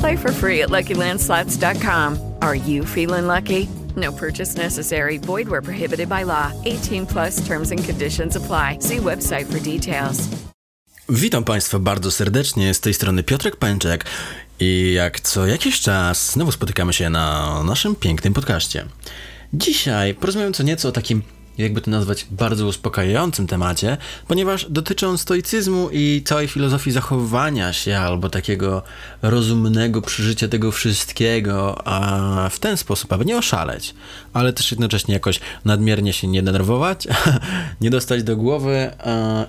Play for free at LuckyLandSlots.com. Are you feeling lucky? No purchase necessary. Void where prohibited by law. 18 plus terms and conditions apply. See website for details. Witam Państwa bardzo serdecznie, z tej strony Piotrek Pęczek i jak co jakiś czas znowu spotykamy się na naszym pięknym podcaście. Dzisiaj porozmawiam co nieco o takim jakby to nazwać, bardzo uspokajającym temacie, ponieważ dotyczy on stoicyzmu i całej filozofii zachowywania się albo takiego rozumnego przeżycia tego wszystkiego, a w ten sposób, aby nie oszaleć, ale też jednocześnie jakoś nadmiernie się nie denerwować, nie dostać do głowy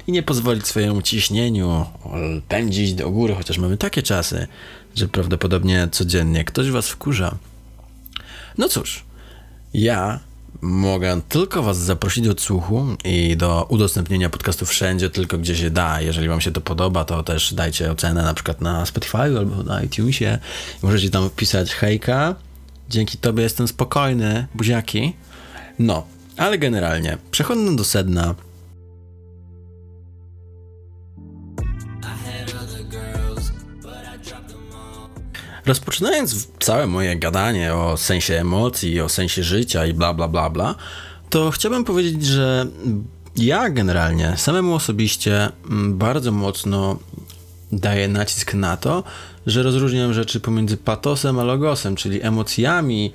i nie pozwolić swojemu ciśnieniu pędzić do góry, chociaż mamy takie czasy, że prawdopodobnie codziennie ktoś was wkurza. No cóż, ja Mogę tylko Was zaprosić do odsłuchu i do udostępnienia podcastu wszędzie, tylko gdzie się da. Jeżeli Wam się to podoba, to też dajcie ocenę na przykład na Spotify albo na iTunesie. Możecie tam wpisać hejka. Dzięki Tobie jestem spokojny, buziaki. No, ale generalnie, przechodząc do sedna, Rozpoczynając całe moje gadanie o sensie emocji, o sensie życia i bla bla bla bla, to chciałbym powiedzieć, że ja generalnie samemu osobiście mm, bardzo mocno daję nacisk na to, że rozróżniam rzeczy pomiędzy patosem a logosem, czyli emocjami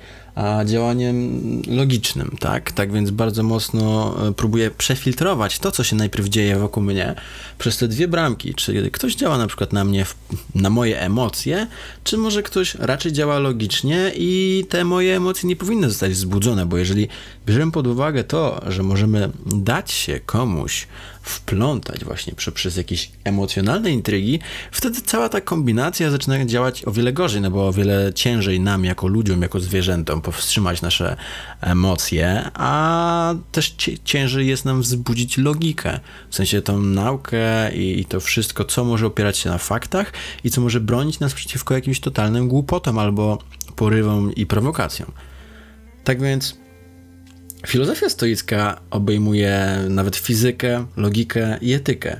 działaniem logicznym, tak? Tak więc bardzo mocno e, próbuję przefiltrować to, co się najpierw dzieje wokół mnie przez te dwie bramki. Czy ktoś działa na przykład na mnie, na moje emocje, czy może ktoś raczej działa logicznie i te moje emocje nie powinny zostać wzbudzone, bo jeżeli bierzemy pod uwagę to, że możemy dać się komuś wplątać właśnie przez jakieś emocjonalne intrygi, wtedy cała ta kombinacja zaczyna działać o wiele gorzej, no bo o wiele ciężej nam jako ludziom, jako zwierzętom powstrzymać nasze emocje, a też ciężej jest nam wzbudzić logikę, w sensie tą naukę i to wszystko, co może opierać się na faktach i co może bronić nas przeciwko jakimś totalnym głupotom albo porywom i prowokacjom. Tak więc filozofia stoicka obejmuje nawet fizykę, logikę i etykę.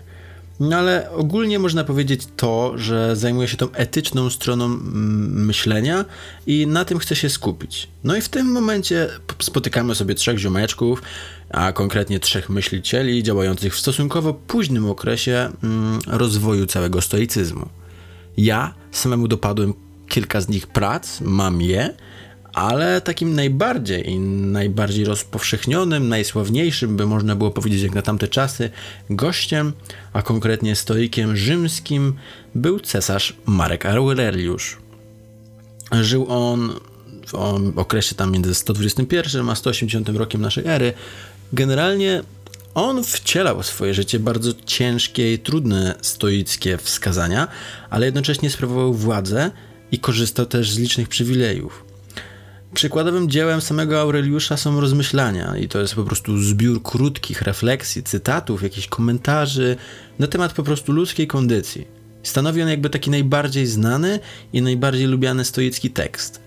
No ale ogólnie można powiedzieć to, że zajmuje się tą etyczną stroną mm, myślenia i na tym chce się skupić. No i w tym momencie spotykamy sobie trzech ziomeczków, a konkretnie trzech myślicieli działających w stosunkowo późnym okresie mm, rozwoju całego stoicyzmu. Ja samemu dopadłem kilka z nich prac, mam je, ale takim najbardziej i najbardziej rozpowszechnionym, najsławniejszym, by można było powiedzieć jak na tamte czasy, gościem, a konkretnie stoikiem rzymskim był cesarz Marek Aureliusz. Żył on w okresie tam między 121 a 180 rokiem naszej ery. Generalnie on wcielał w swoje życie bardzo ciężkie i trudne stoickie wskazania, ale jednocześnie sprawował władzę i korzystał też z licznych przywilejów. Przykładowym dziełem samego Aureliusza są rozmyślania i to jest po prostu zbiór krótkich refleksji, cytatów, jakichś komentarzy na temat po prostu ludzkiej kondycji. Stanowi on jakby taki najbardziej znany i najbardziej lubiany stoicki tekst.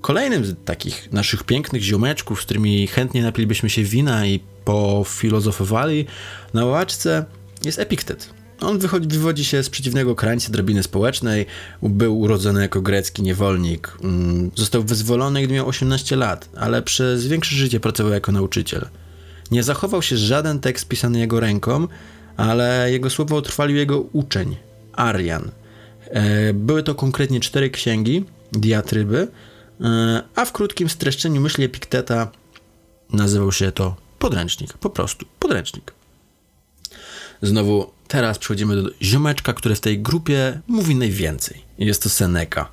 Kolejnym z takich naszych pięknych ziomeczków, z którymi chętnie napilibyśmy się wina i pofilozofowali na łaczce jest Epiktet. On wychodzi, wywodzi się z przeciwnego krańca drabiny społecznej, był urodzony jako grecki niewolnik, mm, został wyzwolony, gdy miał 18 lat, ale przez większe życie pracował jako nauczyciel. Nie zachował się żaden tekst pisany jego ręką, ale jego słowo utrwalił jego uczeń, Arian. E, były to konkretnie cztery księgi, diatryby, e, a w krótkim streszczeniu myśli Epikteta nazywał się to podręcznik, po prostu podręcznik. Znowu, teraz przechodzimy do ziomeczka, który w tej grupie mówi najwięcej. Jest to Seneca.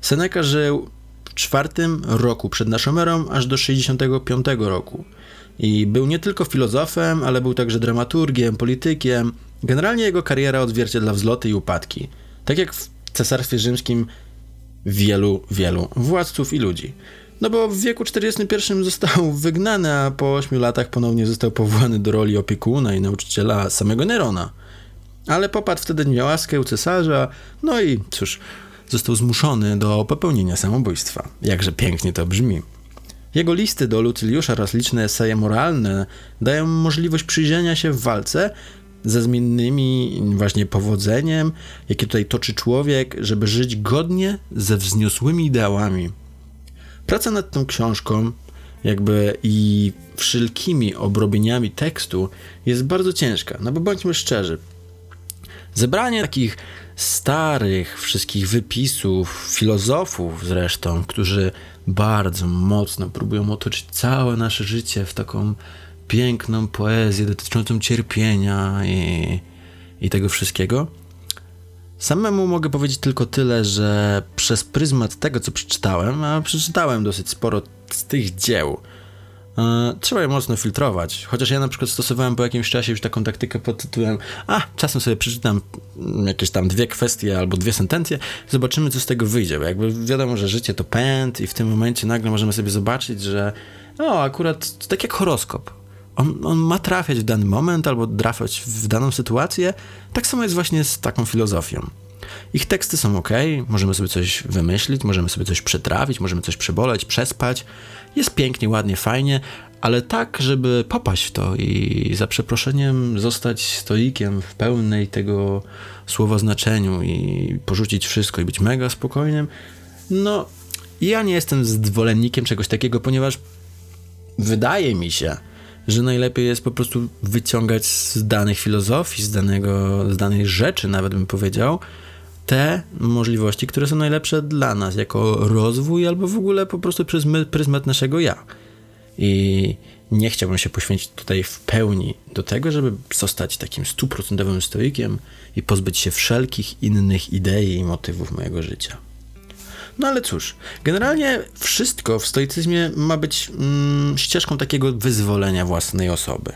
Seneca żył w czwartym roku przed naszą erą, aż do 65 roku. I był nie tylko filozofem, ale był także dramaturgiem, politykiem. Generalnie jego kariera odzwierciedla wzloty i upadki. Tak jak w Cesarstwie Rzymskim wielu, wielu władców i ludzi. No bo w wieku 41 został wygnany, a po 8 latach ponownie został powołany do roli opiekuna i nauczyciela samego Nerona. Ale popadł wtedy niełaskę u cesarza, no i cóż, został zmuszony do popełnienia samobójstwa. Jakże pięknie to brzmi. Jego listy do Lucyliusza oraz liczne eseje moralne dają możliwość przyjrzenia się w walce ze zmiennymi właśnie powodzeniem, jakie tutaj toczy człowiek, żeby żyć godnie ze wzniosłymi ideałami. Praca nad tą książką, jakby i wszelkimi obrobieniami tekstu jest bardzo ciężka, no bo bądźmy szczerzy. Zebranie takich starych wszystkich wypisów, filozofów zresztą, którzy bardzo mocno próbują otoczyć całe nasze życie w taką piękną poezję dotyczącą cierpienia i, i tego wszystkiego. Samemu mogę powiedzieć tylko tyle, że przez pryzmat tego, co przeczytałem, a przeczytałem dosyć sporo z tych dzieł, trzeba je mocno filtrować. Chociaż ja na przykład stosowałem po jakimś czasie już taką taktykę pod tytułem a, czasem sobie przeczytam jakieś tam dwie kwestie albo dwie sentencje, zobaczymy, co z tego wyjdzie. Bo jakby wiadomo, że życie to pęd i w tym momencie nagle możemy sobie zobaczyć, że no, akurat tak jak horoskop on, on, ma trafiać w dany moment albo trafiać w daną sytuację. Tak samo jest właśnie z taką filozofią. Ich teksty są ok, możemy sobie coś wymyślić, możemy sobie coś przetrawić, możemy coś przeboleć, przespać. Jest pięknie, ładnie, fajnie, ale tak, żeby popaść w to i za przeproszeniem zostać stoikiem w pełnej tego słowa znaczeniu i porzucić wszystko i być mega spokojnym, no ja nie jestem zwolennikiem czegoś takiego, ponieważ wydaje mi się, że najlepiej jest po prostu wyciągać z danych filozofii, z, danego, z danej rzeczy, nawet bym powiedział, te możliwości, które są najlepsze dla nas, jako rozwój, albo w ogóle po prostu przez pryzmat naszego ja. I nie chciałbym się poświęcić tutaj w pełni do tego, żeby zostać takim stuprocentowym stoikiem i pozbyć się wszelkich innych idei i motywów mojego życia. No ale cóż, generalnie wszystko w stoicyzmie ma być mm, ścieżką takiego wyzwolenia własnej osoby.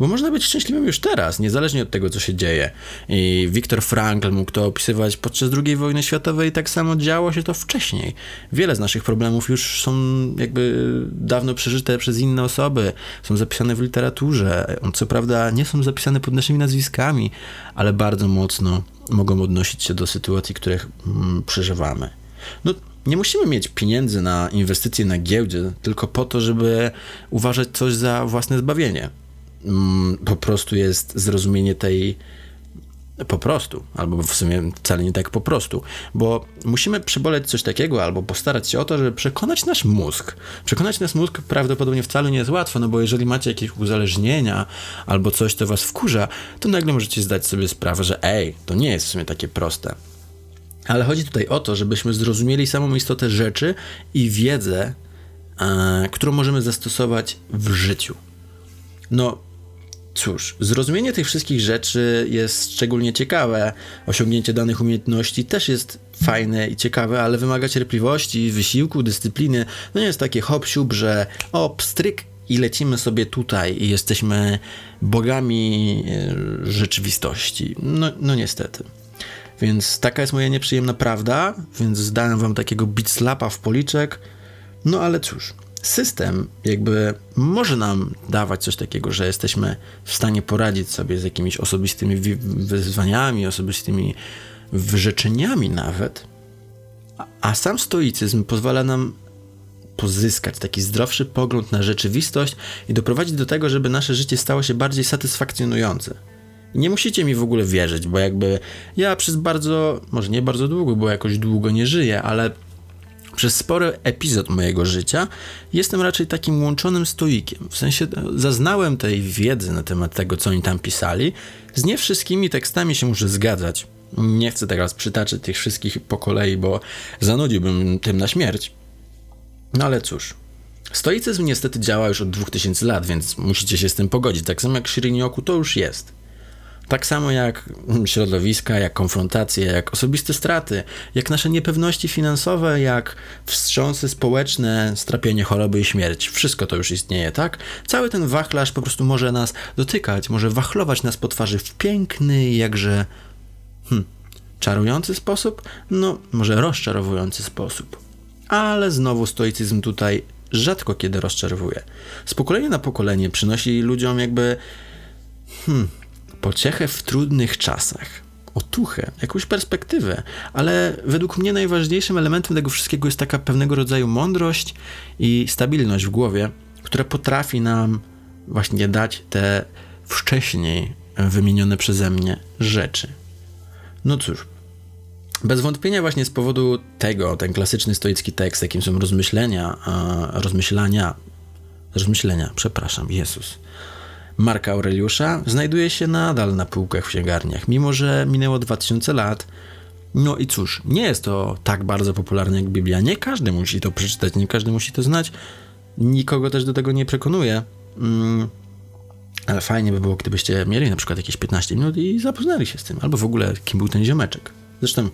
Bo można być szczęśliwym już teraz, niezależnie od tego, co się dzieje. I Viktor Frankl mógł to opisywać podczas II wojny światowej tak samo działo się to wcześniej. Wiele z naszych problemów już są jakby dawno przeżyte przez inne osoby, są zapisane w literaturze. Co prawda nie są zapisane pod naszymi nazwiskami, ale bardzo mocno mogą odnosić się do sytuacji, których mm, przeżywamy. No, nie musimy mieć pieniędzy na inwestycje na giełdzie tylko po to, żeby uważać coś za własne zbawienie. Mm, po prostu jest zrozumienie tej po prostu, albo w sumie wcale nie tak po prostu, bo musimy przeboleć coś takiego, albo postarać się o to, żeby przekonać nasz mózg. Przekonać nasz mózg prawdopodobnie wcale nie jest łatwo, no bo jeżeli macie jakieś uzależnienia, albo coś, co was wkurza, to nagle możecie zdać sobie sprawę, że ej, to nie jest w sumie takie proste. Ale chodzi tutaj o to, żebyśmy zrozumieli samą istotę rzeczy i wiedzę, e, którą możemy zastosować w życiu. No, cóż, zrozumienie tych wszystkich rzeczy jest szczególnie ciekawe. Osiągnięcie danych umiejętności też jest fajne i ciekawe, ale wymaga cierpliwości, wysiłku, dyscypliny. No nie jest takie hop że o, pstryk i lecimy sobie tutaj i jesteśmy bogami e, rzeczywistości. No, no niestety. Więc taka jest moja nieprzyjemna prawda, więc zdałem wam takiego beat slapa w policzek. No ale cóż, system jakby może nam dawać coś takiego, że jesteśmy w stanie poradzić sobie z jakimiś osobistymi wyzwaniami, osobistymi wyrzeczeniami nawet, a sam stoicyzm pozwala nam pozyskać taki zdrowszy pogląd na rzeczywistość i doprowadzić do tego, żeby nasze życie stało się bardziej satysfakcjonujące. Nie musicie mi w ogóle wierzyć, bo jakby ja przez bardzo, może nie bardzo długo, bo jakoś długo nie żyję, ale przez spory epizod mojego życia jestem raczej takim łączonym stoikiem. W sensie zaznałem tej wiedzy na temat tego, co oni tam pisali. Z nie wszystkimi tekstami się muszę zgadzać. Nie chcę teraz przytaczyć tych wszystkich po kolei, bo zanudziłbym tym na śmierć. No ale cóż. Stoicyzm niestety działa już od 2000 lat, więc musicie się z tym pogodzić. Tak samo jak Shirinyoku to już jest. Tak samo jak środowiska, jak konfrontacje, jak osobiste straty, jak nasze niepewności finansowe, jak wstrząsy społeczne, strapienie choroby i śmierć. Wszystko to już istnieje, tak? Cały ten wachlarz po prostu może nas dotykać, może wachlować nas po twarzy w piękny, jakże hmm, czarujący sposób, no może rozczarowujący sposób. Ale znowu stoicyzm tutaj rzadko kiedy rozczarowuje. Z pokolenia na pokolenie przynosi ludziom jakby hmm, pociechę w trudnych czasach, otuchę, jakąś perspektywę, ale według mnie najważniejszym elementem tego wszystkiego jest taka pewnego rodzaju mądrość i stabilność w głowie, która potrafi nam właśnie dać te wcześniej wymienione przeze mnie rzeczy. No cóż, bez wątpienia właśnie z powodu tego, ten klasyczny stoicki tekst, jakim są rozmyślenia, rozmyślania, rozmyślenia, przepraszam, Jezus, Marka Aureliusza znajduje się nadal na półkach w księgarniach, mimo że minęło 2000 lat. No i cóż, nie jest to tak bardzo popularne jak Biblia. Nie każdy musi to przeczytać, nie każdy musi to znać. Nikogo też do tego nie przekonuje. Mm, ale fajnie by było, gdybyście mieli na przykład jakieś 15 minut i zapoznali się z tym, albo w ogóle kim był ten ziomeczek. Zresztą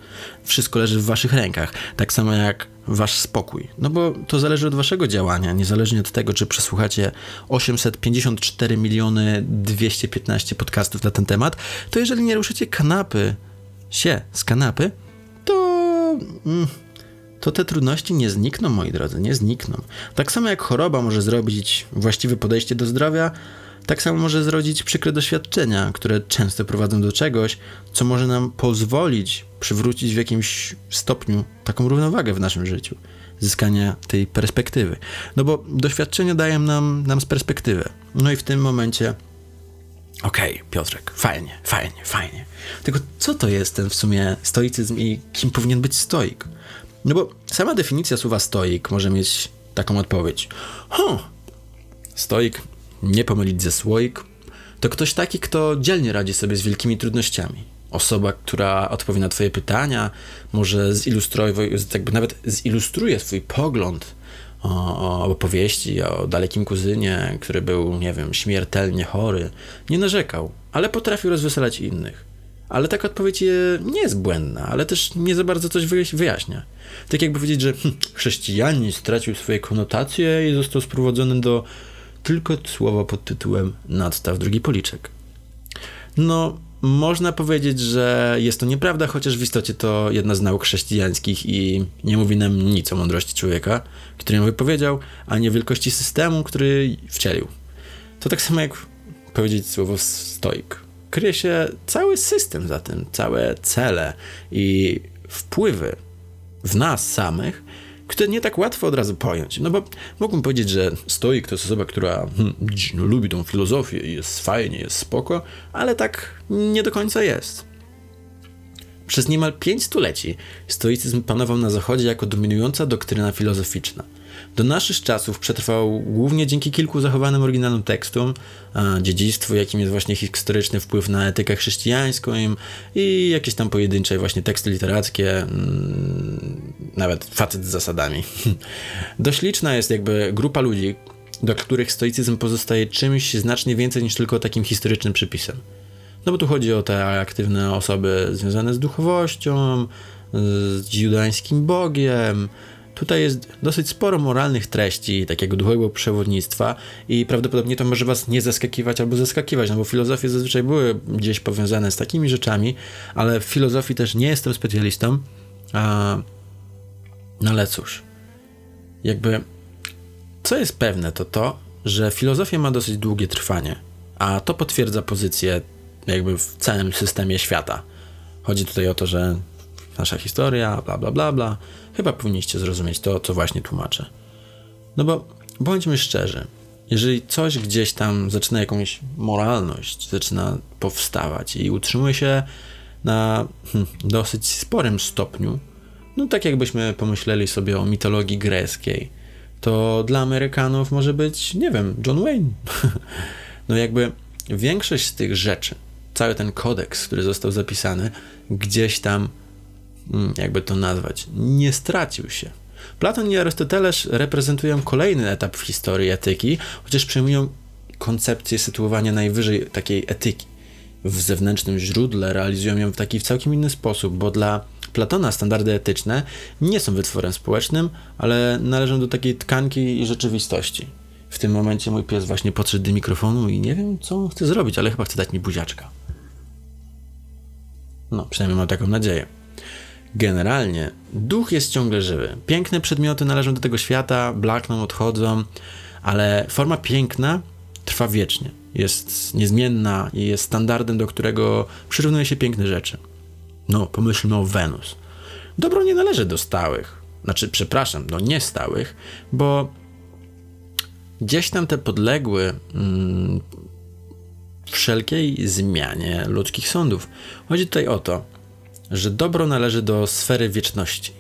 wszystko leży w waszych rękach, tak samo jak wasz spokój. No bo to zależy od waszego działania, niezależnie od tego, czy przesłuchacie 854 miliony 215 podcastów na ten temat, to jeżeli nie ruszycie kanapy, się z kanapy, to... Mm, to te trudności nie znikną, moi drodzy, nie znikną. Tak samo jak choroba może zrobić właściwe podejście do zdrowia, tak samo może zrodzić przykre doświadczenia, które często prowadzą do czegoś, co może nam pozwolić przywrócić w jakimś stopniu taką równowagę w naszym życiu, zyskania tej perspektywy. No bo doświadczenia dają nam, nam z perspektywę. No i w tym momencie okej, okay, Piotrek, fajnie, fajnie, fajnie. Tylko co to jest ten w sumie stoicyzm i kim powinien być stoik? No bo sama definicja słowa stoik może mieć taką odpowiedź. Huh, stoik nie pomylić ze słoik, to ktoś taki, kto dzielnie radzi sobie z wielkimi trudnościami. Osoba, która odpowie na Twoje pytania, może zilustruje, jakby nawet zilustruje swój pogląd o, o opowieści o dalekim kuzynie, który był, nie wiem, śmiertelnie chory. Nie narzekał, ale potrafił rozweselać innych. Ale taka odpowiedź nie jest błędna, ale też nie za bardzo coś wyjaśnia. Tak jakby powiedzieć, że hm, chrześcijanin stracił swoje konotacje i został sprowadzony do tylko słowo pod tytułem nadstaw drugi policzek. No, można powiedzieć, że jest to nieprawda, chociaż w istocie to jedna z nauk chrześcijańskich i nie mówi nam nic o mądrości człowieka, który ją wypowiedział, ani o wielkości systemu, który wcielił. To tak samo jak powiedzieć słowo stoik. Kryje się cały system za tym, całe cele i wpływy w nas samych, które nie tak łatwo od razu pojąć. No bo mógłbym powiedzieć, że stoik to jest osoba, która hmm, no, lubi tą filozofię i jest fajnie, jest spoko, ale tak nie do końca jest. Przez niemal pięć stuleci stoicyzm panował na Zachodzie jako dominująca doktryna filozoficzna – do naszych czasów przetrwał głównie dzięki kilku zachowanym oryginalnym tekstom, dziedzictwu, jakim jest właśnie historyczny wpływ na etykę chrześcijańską i jakieś tam pojedyncze właśnie teksty literackie, mm, nawet facet z zasadami. Dość liczna jest jakby grupa ludzi, do których stoicyzm pozostaje czymś znacznie więcej niż tylko takim historycznym przypisem. No bo tu chodzi o te aktywne osoby związane z duchowością, z judańskim Bogiem, Tutaj jest dosyć sporo moralnych treści, takiego duchowego przewodnictwa i prawdopodobnie to może was nie zaskakiwać albo zaskakiwać, no bo filozofie zazwyczaj były gdzieś powiązane z takimi rzeczami, ale w filozofii też nie jestem specjalistą. A... No ale cóż, jakby co jest pewne to to, że filozofia ma dosyć długie trwanie, a to potwierdza pozycję jakby w całym systemie świata. Chodzi tutaj o to, że nasza historia, bla bla bla bla, Chyba powinniście zrozumieć to, co właśnie tłumaczę. No bo bądźmy szczerzy, jeżeli coś gdzieś tam zaczyna jakąś moralność, zaczyna powstawać i utrzymuje się na hm, dosyć sporym stopniu, no tak jakbyśmy pomyśleli sobie o mitologii greckiej, to dla Amerykanów może być, nie wiem, John Wayne. no jakby większość z tych rzeczy, cały ten kodeks, który został zapisany, gdzieś tam jakby to nazwać, nie stracił się. Platon i Arystoteles reprezentują kolejny etap w historii etyki, chociaż przyjmują koncepcję sytuowania najwyżej takiej etyki. w zewnętrznym źródle realizują ją w taki całkiem inny sposób, bo dla Platona standardy etyczne nie są wytworem społecznym, ale należą do takiej tkanki i rzeczywistości. W tym momencie mój pies właśnie podszedł do mikrofonu i nie wiem, co chce zrobić, ale chyba chce dać mi buziaczka. No, przynajmniej mam taką nadzieję. Generalnie duch jest ciągle żywy. Piękne przedmioty należą do tego świata, blakną, odchodzą, ale forma piękna trwa wiecznie. Jest niezmienna i jest standardem, do którego przyrównuje się piękne rzeczy. No, pomyślmy o Wenus. Dobro nie należy do stałych. Znaczy, przepraszam, do niestałych, bo gdzieś tam te podległy mm, wszelkiej zmianie ludzkich sądów. Chodzi tutaj o to, że dobro należy do sfery wieczności.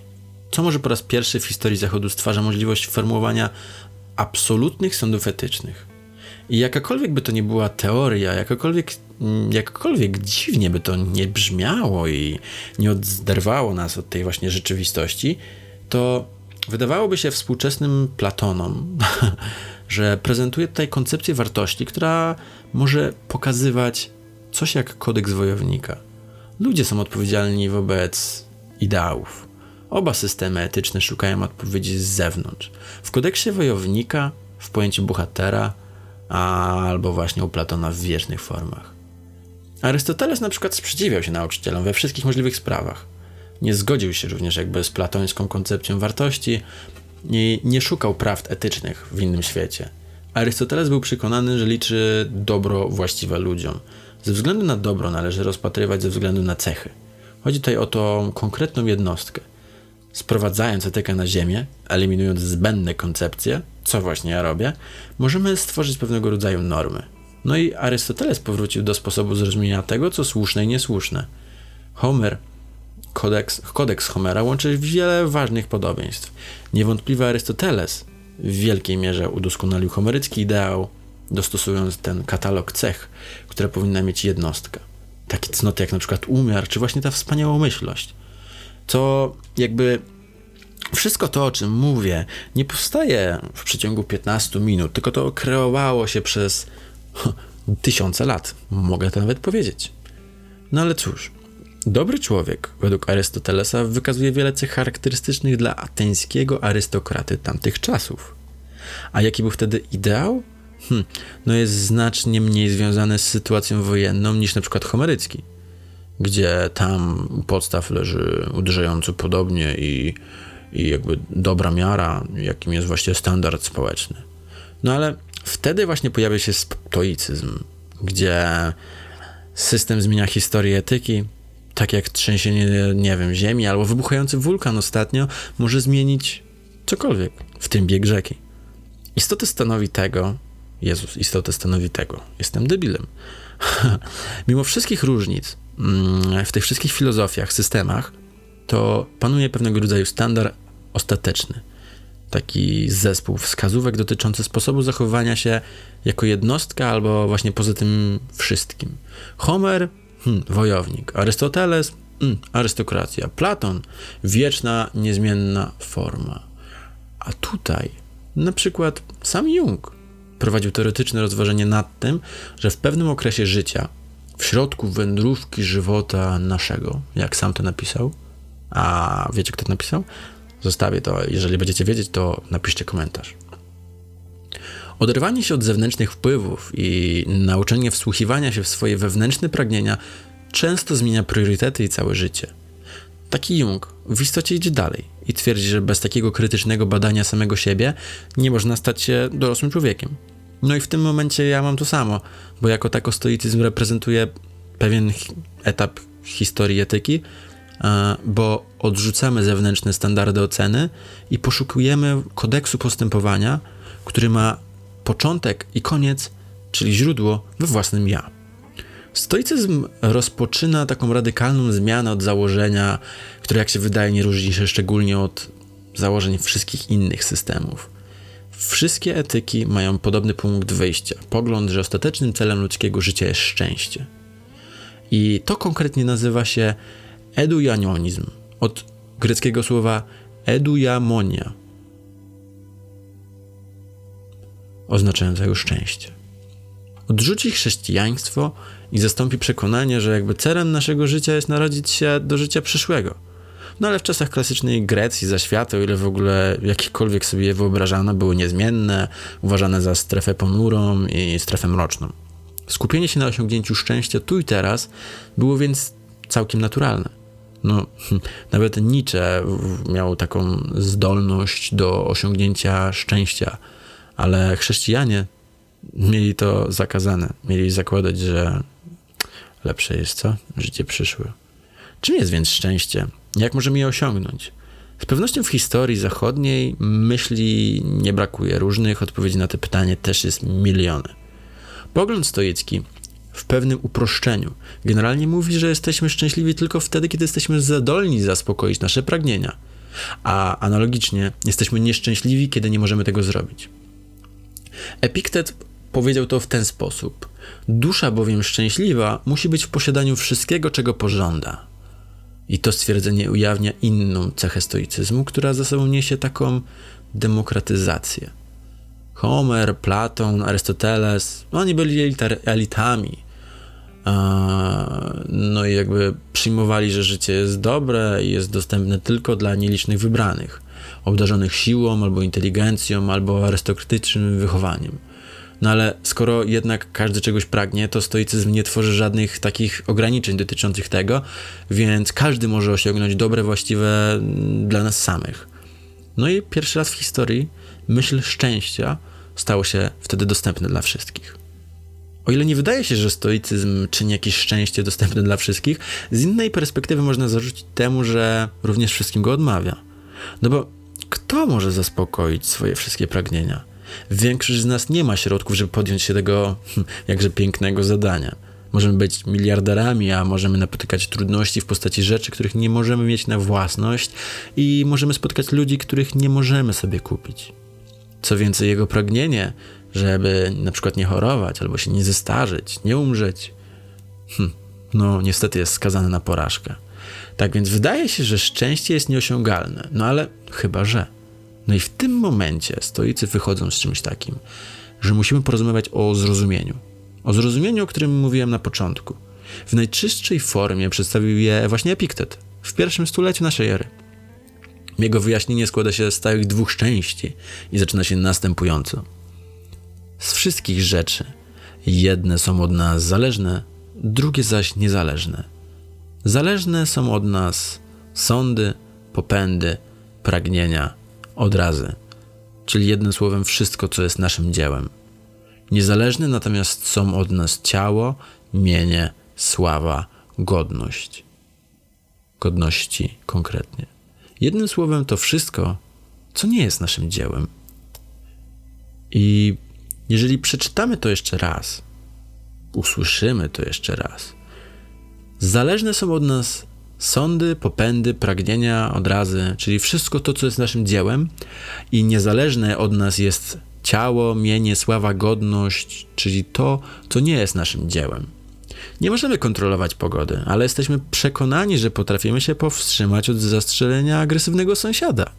Co może po raz pierwszy w historii Zachodu stwarza możliwość formułowania absolutnych sądów etycznych. I jakakolwiek by to nie była teoria, jakakolwiek, mm, jakkolwiek dziwnie by to nie brzmiało i nie oderwało nas od tej właśnie rzeczywistości, to wydawałoby się współczesnym Platonom, że prezentuje tutaj koncepcję wartości, która może pokazywać coś jak kodeks wojownika. Ludzie są odpowiedzialni wobec ideałów. Oba systemy etyczne szukają odpowiedzi z zewnątrz. W kodeksie wojownika, w pojęciu bohatera, albo właśnie u Platona w wiecznych formach. Arystoteles na przykład sprzeciwiał się nauczycielom we wszystkich możliwych sprawach. Nie zgodził się również jakby z platońską koncepcją wartości i nie szukał prawd etycznych w innym świecie. Arystoteles był przekonany, że liczy dobro właściwe ludziom. Ze względu na dobro należy rozpatrywać ze względu na cechy. Chodzi tutaj o tą konkretną jednostkę. Sprowadzając etykę na ziemię, eliminując zbędne koncepcje, co właśnie ja robię, możemy stworzyć pewnego rodzaju normy. No i Arystoteles powrócił do sposobu zrozumienia tego, co słuszne i niesłuszne. Homer, kodeks, kodeks Homera łączy wiele ważnych podobieństw. Niewątpliwie Arystoteles w wielkiej mierze udoskonalił homerycki ideał, dostosując ten katalog cech, które powinna mieć jednostka. Takie cnoty jak na przykład umiar, czy właśnie ta wspaniałomyślność. Co jakby wszystko to, o czym mówię, nie powstaje w przeciągu 15 minut, tylko to kreowało się przez tysiące lat. Mogę to nawet powiedzieć. No ale cóż, dobry człowiek, według Arystotelesa, wykazuje wiele cech charakterystycznych dla ateńskiego arystokraty tamtych czasów. A jaki był wtedy ideał? Hm, no jest znacznie mniej związany z sytuacją wojenną niż na przykład homerycki, gdzie tam u podstaw leży uderzająco podobnie i i jakby dobra miara, jakim jest właśnie standard społeczny. No ale wtedy właśnie pojawia się stoicyzm, gdzie system zmienia historię etyki, tak jak trzęsienie, nie wiem, ziemi albo wybuchający wulkan ostatnio może zmienić cokolwiek, w tym bieg rzeki. Istotę stanowi tego, Jezus, istotę stanowi tego, jestem debilem. Mimo wszystkich różnic mm, w tych wszystkich filozofiach, systemach, to panuje pewnego rodzaju standard ostateczny. Taki zespół wskazówek dotyczący sposobu zachowania się jako jednostka albo właśnie poza tym wszystkim. Homer, hmm, wojownik. Arystoteles, hmm, arystokracja. Platon, wieczna, niezmienna forma. A tutaj, na przykład, sam Jung prowadził teoretyczne rozważenie nad tym, że w pewnym okresie życia, w środku wędrówki żywota naszego, jak sam to napisał, a wiecie, kto to napisał? Zostawię to. Jeżeli będziecie wiedzieć, to napiszcie komentarz. Oderwanie się od zewnętrznych wpływów i nauczenie wsłuchiwania się w swoje wewnętrzne pragnienia często zmienia priorytety i całe życie. Taki Jung w istocie idzie dalej i twierdzi, że bez takiego krytycznego badania samego siebie nie można stać się dorosłym człowiekiem. No i w tym momencie ja mam to samo, bo jako tako stoicyzm reprezentuje pewien etap historii etyki, bo odrzucamy zewnętrzne standardy oceny i poszukujemy kodeksu postępowania, który ma początek i koniec, czyli źródło we własnym ja. Stoicyzm rozpoczyna taką radykalną zmianę od założenia, które, jak się wydaje, nie różni się szczególnie od założeń wszystkich innych systemów. Wszystkie etyki mają podobny punkt wyjścia pogląd, że ostatecznym celem ludzkiego życia jest szczęście. I to konkretnie nazywa się edujanionizm od greckiego słowa edujamonia, oznaczającego szczęście. Odrzuci chrześcijaństwo i zastąpi przekonanie, że jakby celem naszego życia jest narodzić się do życia przyszłego. No ale w czasach klasycznej Grecji za świata, o ile w ogóle jakiekolwiek sobie je wyobrażano, były niezmienne, uważane za strefę ponurą i strefę mroczną. Skupienie się na osiągnięciu szczęścia tu i teraz było więc całkiem naturalne. No, nawet Nietzsche miał taką zdolność do osiągnięcia szczęścia, ale chrześcijanie mieli to zakazane. Mieli zakładać, że lepsze jest co? Życie przyszłe. Czym jest więc szczęście? Jak możemy je osiągnąć? Z pewnością w historii zachodniej myśli nie brakuje. Różnych odpowiedzi na te pytanie też jest miliony. Pogląd stoicki w pewnym uproszczeniu generalnie mówi, że jesteśmy szczęśliwi tylko wtedy, kiedy jesteśmy zadolni zaspokoić nasze pragnienia, a analogicznie jesteśmy nieszczęśliwi, kiedy nie możemy tego zrobić. Epiktet powiedział to w ten sposób: Dusza bowiem szczęśliwa musi być w posiadaniu wszystkiego, czego pożąda. I to stwierdzenie ujawnia inną cechę stoicyzmu, która za sobą niesie taką demokratyzację. Homer, Platon, Arystoteles, oni byli elitami. No i jakby przyjmowali, że życie jest dobre i jest dostępne tylko dla nielicznych wybranych, obdarzonych siłą albo inteligencją, albo arystokratycznym wychowaniem. No ale skoro jednak każdy czegoś pragnie, to stoicyzm nie tworzy żadnych takich ograniczeń dotyczących tego, więc każdy może osiągnąć dobre, właściwe dla nas samych. No i pierwszy raz w historii myśl szczęścia stało się wtedy dostępne dla wszystkich. O ile nie wydaje się, że stoicyzm czyni jakieś szczęście dostępne dla wszystkich, z innej perspektywy można zarzucić temu, że również wszystkim go odmawia. No bo kto może zaspokoić swoje wszystkie pragnienia? Większość z nas nie ma środków, żeby podjąć się tego hm, jakże pięknego zadania. Możemy być miliarderami, a możemy napotykać trudności w postaci rzeczy, których nie możemy mieć na własność i możemy spotkać ludzi, których nie możemy sobie kupić. Co więcej, jego pragnienie, żeby na przykład nie chorować albo się nie zestarzyć, nie umrzeć, hm, no niestety jest skazane na porażkę. Tak więc wydaje się, że szczęście jest nieosiągalne, no ale chyba że. No i w tym momencie stoicy wychodzą z czymś takim, że musimy porozmawiać o zrozumieniu. O zrozumieniu, o którym mówiłem na początku. W najczystszej formie przedstawił je właśnie Epiktet w pierwszym stuleciu naszej ery. Jego wyjaśnienie składa się z tych dwóch części i zaczyna się następująco. Z wszystkich rzeczy jedne są od nas zależne, drugie zaś niezależne. Zależne są od nas sądy, popędy, pragnienia, odrazy, czyli jednym słowem wszystko, co jest naszym dziełem. Niezależne natomiast są od nas ciało, mienie, sława, godność. Godności konkretnie. Jednym słowem to wszystko, co nie jest naszym dziełem. I jeżeli przeczytamy to jeszcze raz, usłyszymy to jeszcze raz, zależne są od nas Sądy, popędy, pragnienia, odrazy, czyli wszystko to, co jest naszym dziełem i niezależne od nas jest ciało, mienie, sława, godność, czyli to, co nie jest naszym dziełem. Nie możemy kontrolować pogody, ale jesteśmy przekonani, że potrafimy się powstrzymać od zastrzelenia agresywnego sąsiada.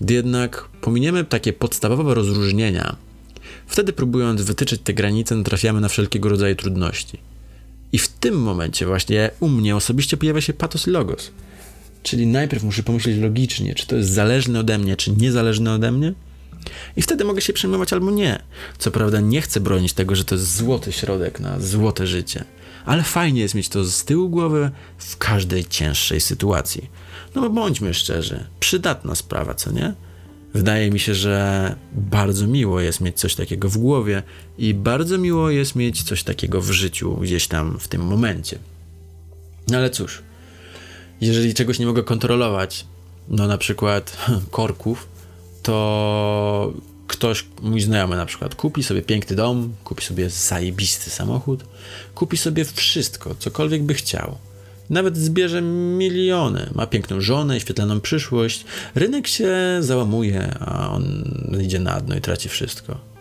Gdy jednak pominiemy takie podstawowe rozróżnienia, wtedy próbując wytyczyć te granice, trafiamy na wszelkiego rodzaju trudności. I w tym momencie właśnie u mnie osobiście pojawia się patos logos. Czyli najpierw muszę pomyśleć logicznie, czy to jest zależne ode mnie, czy niezależne ode mnie. I wtedy mogę się przejmować albo nie. Co prawda nie chcę bronić tego, że to jest złoty środek na złote życie. Ale fajnie jest mieć to z tyłu głowy w każdej cięższej sytuacji. No bo bądźmy szczerzy, przydatna sprawa, co nie? Wydaje mi się, że bardzo miło jest mieć coś takiego w głowie i bardzo miło jest mieć coś takiego w życiu gdzieś tam w tym momencie. No ale cóż, jeżeli czegoś nie mogę kontrolować, no na przykład korków, to ktoś, mój znajomy na przykład, kupi sobie piękny dom, kupi sobie zajebisty samochód, kupi sobie wszystko, cokolwiek by chciał nawet zbierze miliony, ma piękną żonę świetlaną przyszłość. Rynek się załamuje, a on idzie na dno i traci wszystko.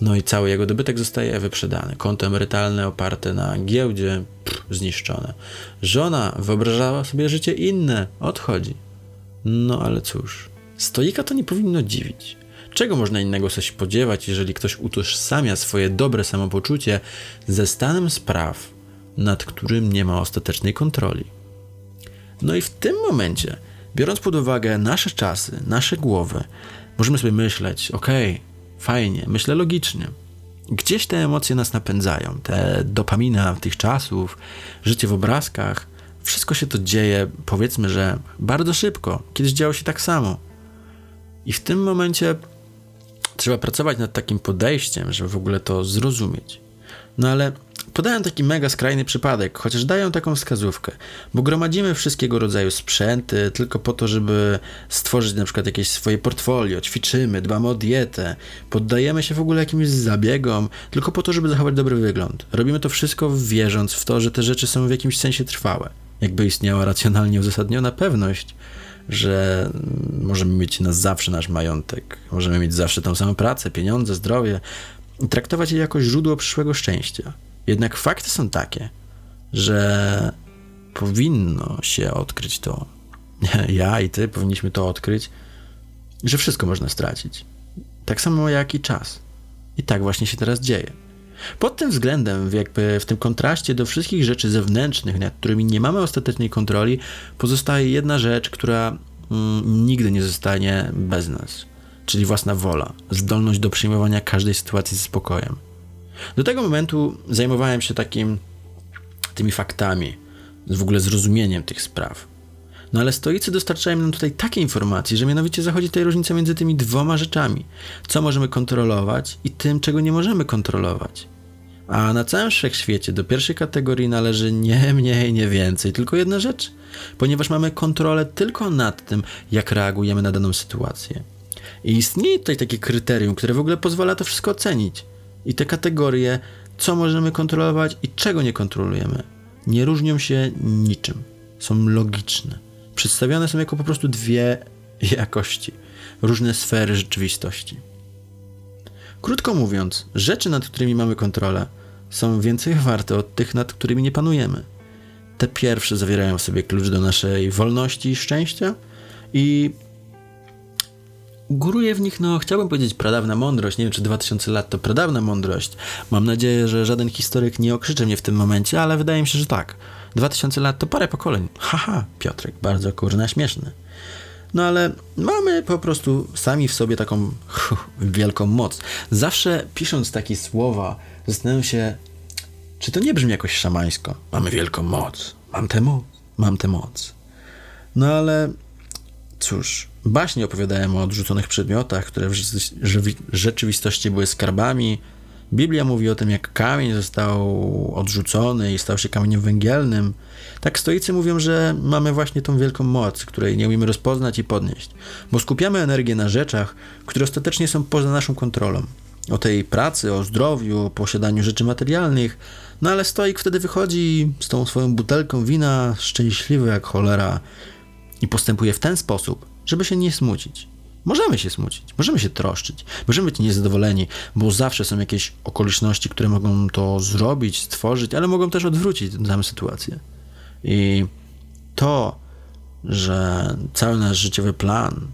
No i cały jego dobytek zostaje wyprzedany. Konto emerytalne oparte na giełdzie pff, zniszczone. Żona wyobrażała sobie życie inne, odchodzi. No ale cóż, stoika to nie powinno dziwić. czego można innego się spodziewać, jeżeli ktoś utożsamia swoje dobre samopoczucie ze stanem spraw, nad którym nie ma ostatecznej kontroli? No i w tym momencie, biorąc pod uwagę nasze czasy, nasze głowy, możemy sobie myśleć, okej, fajnie, myślę logicznie. Gdzieś te emocje nas napędzają, te dopamina tych czasów, życie w obrazkach, wszystko się to dzieje, powiedzmy, że bardzo szybko. Kiedyś działo się tak samo. I w tym momencie trzeba pracować nad takim podejściem, żeby w ogóle to zrozumieć. No ale podają taki mega skrajny przypadek, chociaż dają taką wskazówkę, bo gromadzimy wszystkiego rodzaju sprzęty tylko po to, żeby stworzyć na przykład jakieś swoje portfolio, ćwiczymy, dbamy o dietę, poddajemy się w ogóle jakimś zabiegom tylko po to, żeby zachować dobry wygląd. Robimy to wszystko wierząc w to, że te rzeczy są w jakimś sensie trwałe. Jakby istniała racjonalnie uzasadniona pewność, że możemy mieć na zawsze nasz majątek, możemy mieć zawsze tą samą pracę, pieniądze, zdrowie i traktować je jako źródło przyszłego szczęścia. Jednak fakty są takie, że powinno się odkryć to. Ja i ty powinniśmy to odkryć, że wszystko można stracić. Tak samo jak i czas. I tak właśnie się teraz dzieje. Pod tym względem, jakby w tym kontraście do wszystkich rzeczy zewnętrznych, nad którymi nie mamy ostatecznej kontroli, pozostaje jedna rzecz, która mm, nigdy nie zostanie bez nas, czyli własna wola, zdolność do przyjmowania każdej sytuacji ze spokojem. Do tego momentu zajmowałem się takim tymi faktami, w ogóle zrozumieniem tych spraw. No ale stoicy dostarczają nam tutaj takie informacje, że mianowicie zachodzi tutaj różnica między tymi dwoma rzeczami. Co możemy kontrolować i tym, czego nie możemy kontrolować. A na całym wszechświecie do pierwszej kategorii należy nie mniej, nie więcej, tylko jedna rzecz, ponieważ mamy kontrolę tylko nad tym, jak reagujemy na daną sytuację. I istnieje tutaj takie kryterium, które w ogóle pozwala to wszystko ocenić. I te kategorie, co możemy kontrolować i czego nie kontrolujemy, nie różnią się niczym. Są logiczne. Przedstawione są jako po prostu dwie jakości, różne sfery rzeczywistości. Krótko mówiąc, rzeczy, nad którymi mamy kontrolę, są więcej warte od tych, nad którymi nie panujemy. Te pierwsze zawierają w sobie klucz do naszej wolności i szczęścia i góruje w nich, no chciałbym powiedzieć pradawna mądrość, nie wiem czy 2000 lat to pradawna mądrość. Mam nadzieję, że żaden historyk nie okrzyczy mnie w tym momencie, ale wydaje mi się, że tak. 2000 lat to parę pokoleń. Haha, Piotrek, bardzo kurna śmieszny. No ale mamy po prostu sami w sobie taką wielką moc. Zawsze pisząc takie słowa, zastanawiam się, czy to nie brzmi jakoś szamańsko. Mamy wielką moc. Mam tę moc. Mam tę moc. No ale cóż, baśnie opowiadałem o odrzuconych przedmiotach, które w rzeczywistości były skarbami. Biblia mówi o tym, jak kamień został odrzucony i stał się kamieniem węgielnym. Tak stoicy mówią, że mamy właśnie tą wielką moc, której nie umiemy rozpoznać i podnieść, bo skupiamy energię na rzeczach, które ostatecznie są poza naszą kontrolą. O tej pracy, o zdrowiu, posiadaniu rzeczy materialnych, no ale stoik wtedy wychodzi z tą swoją butelką wina szczęśliwy jak cholera i postępuje w ten sposób, żeby się nie smucić. Możemy się smucić, możemy się troszczyć, możemy być niezadowoleni, bo zawsze są jakieś okoliczności, które mogą to zrobić, stworzyć, ale mogą też odwrócić daną sytuację. I to, że cały nasz życiowy plan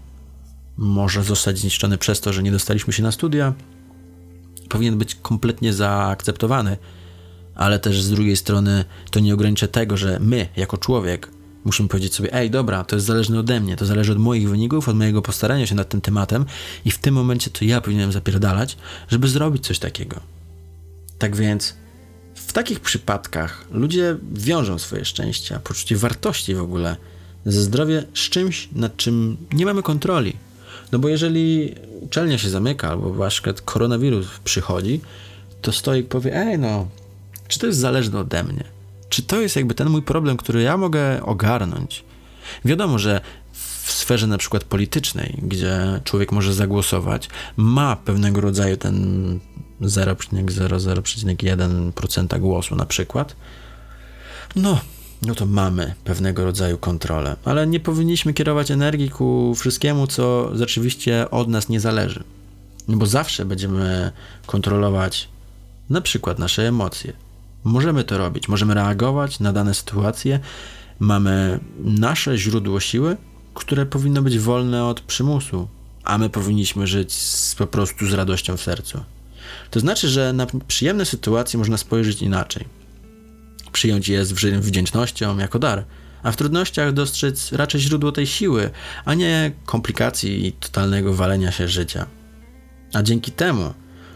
może zostać zniszczony przez to, że nie dostaliśmy się na studia, powinien być kompletnie zaakceptowany, ale też z drugiej strony to nie ogranicza tego, że my, jako człowiek, musimy powiedzieć sobie, ej, dobra, to jest zależne ode mnie, to zależy od moich wyników, od mojego postarania się nad tym tematem i w tym momencie to ja powinienem zapierdalać, żeby zrobić coś takiego. Tak więc w takich przypadkach ludzie wiążą swoje szczęścia, poczucie wartości w ogóle ze zdrowie z czymś, nad czym nie mamy kontroli. No bo jeżeli uczelnia się zamyka, albo przykład koronawirus przychodzi, to stoik powie, ej no, czy to jest zależne ode mnie? Czy to jest jakby ten mój problem, który ja mogę ogarnąć? Wiadomo, że w sferze na przykład politycznej, gdzie człowiek może zagłosować, ma pewnego rodzaju ten 0,00,1% głosu na przykład, no, no to mamy pewnego rodzaju kontrolę, ale nie powinniśmy kierować energii ku wszystkiemu, co rzeczywiście od nas nie zależy. No bo zawsze będziemy kontrolować na przykład nasze emocje, Możemy to robić, możemy reagować na dane sytuacje. Mamy nasze źródło siły, które powinno być wolne od przymusu, a my powinniśmy żyć z, po prostu z radością w sercu. To znaczy, że na przyjemne sytuacje można spojrzeć inaczej. Przyjąć je z wdzięcznością jako dar, a w trudnościach dostrzec raczej źródło tej siły, a nie komplikacji i totalnego walenia się życia. A dzięki temu,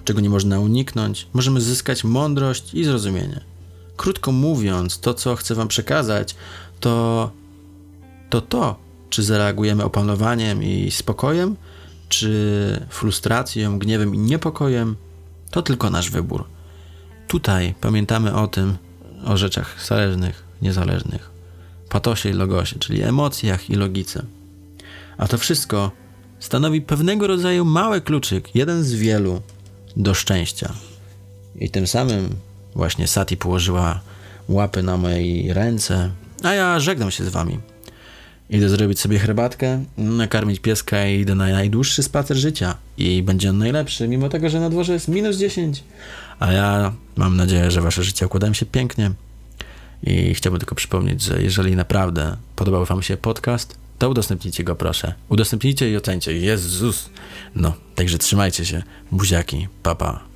czego nie można uniknąć, możemy zyskać mądrość i zrozumienie. Krótko mówiąc, to co chcę Wam przekazać, to to, to czy zareagujemy opanowaniem i spokojem, czy frustracją, gniewem i niepokojem, to tylko nasz wybór. Tutaj pamiętamy o tym, o rzeczach zależnych, niezależnych, patosie i logosie, czyli emocjach i logice. A to wszystko stanowi pewnego rodzaju mały kluczyk, jeden z wielu, do szczęścia. I tym samym właśnie Sati położyła łapy na mojej ręce, a ja żegnam się z wami. Idę zrobić sobie herbatkę, nakarmić pieska i idę na najdłuższy spacer życia. I będzie on najlepszy, mimo tego, że na dworze jest minus 10. A ja mam nadzieję, że wasze życie układają się pięknie. I chciałbym tylko przypomnieć, że jeżeli naprawdę podobał wam się podcast, to udostępnijcie go proszę. Udostępnijcie i ocencie. Jezus! No, także trzymajcie się. Buziaki. Papa. Pa.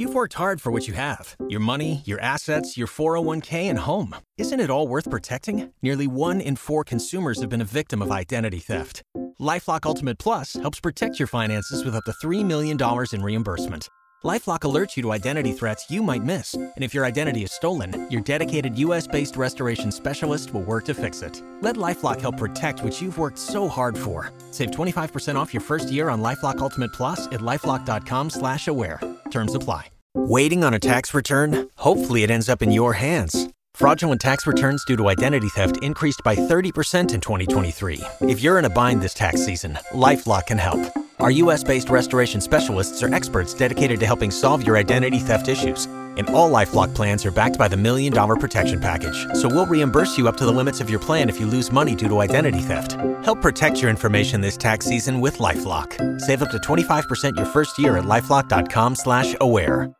You've worked hard for what you have your money, your assets, your 401k, and home. Isn't it all worth protecting? Nearly one in four consumers have been a victim of identity theft. Lifelock Ultimate Plus helps protect your finances with up to $3 million in reimbursement. LifeLock alerts you to identity threats you might miss, and if your identity is stolen, your dedicated U.S.-based restoration specialist will work to fix it. Let LifeLock help protect what you've worked so hard for. Save 25% off your first year on LifeLock Ultimate Plus at lifeLock.com/slash-aware. Terms apply. Waiting on a tax return? Hopefully, it ends up in your hands. Fraudulent tax returns due to identity theft increased by 30% in 2023. If you're in a bind this tax season, LifeLock can help. Our US based restoration specialists are experts dedicated to helping solve your identity theft issues. And all Lifelock plans are backed by the Million Dollar Protection Package. So we'll reimburse you up to the limits of your plan if you lose money due to identity theft. Help protect your information this tax season with LifeLock. Save up to 25% your first year at LifeLock.com slash aware.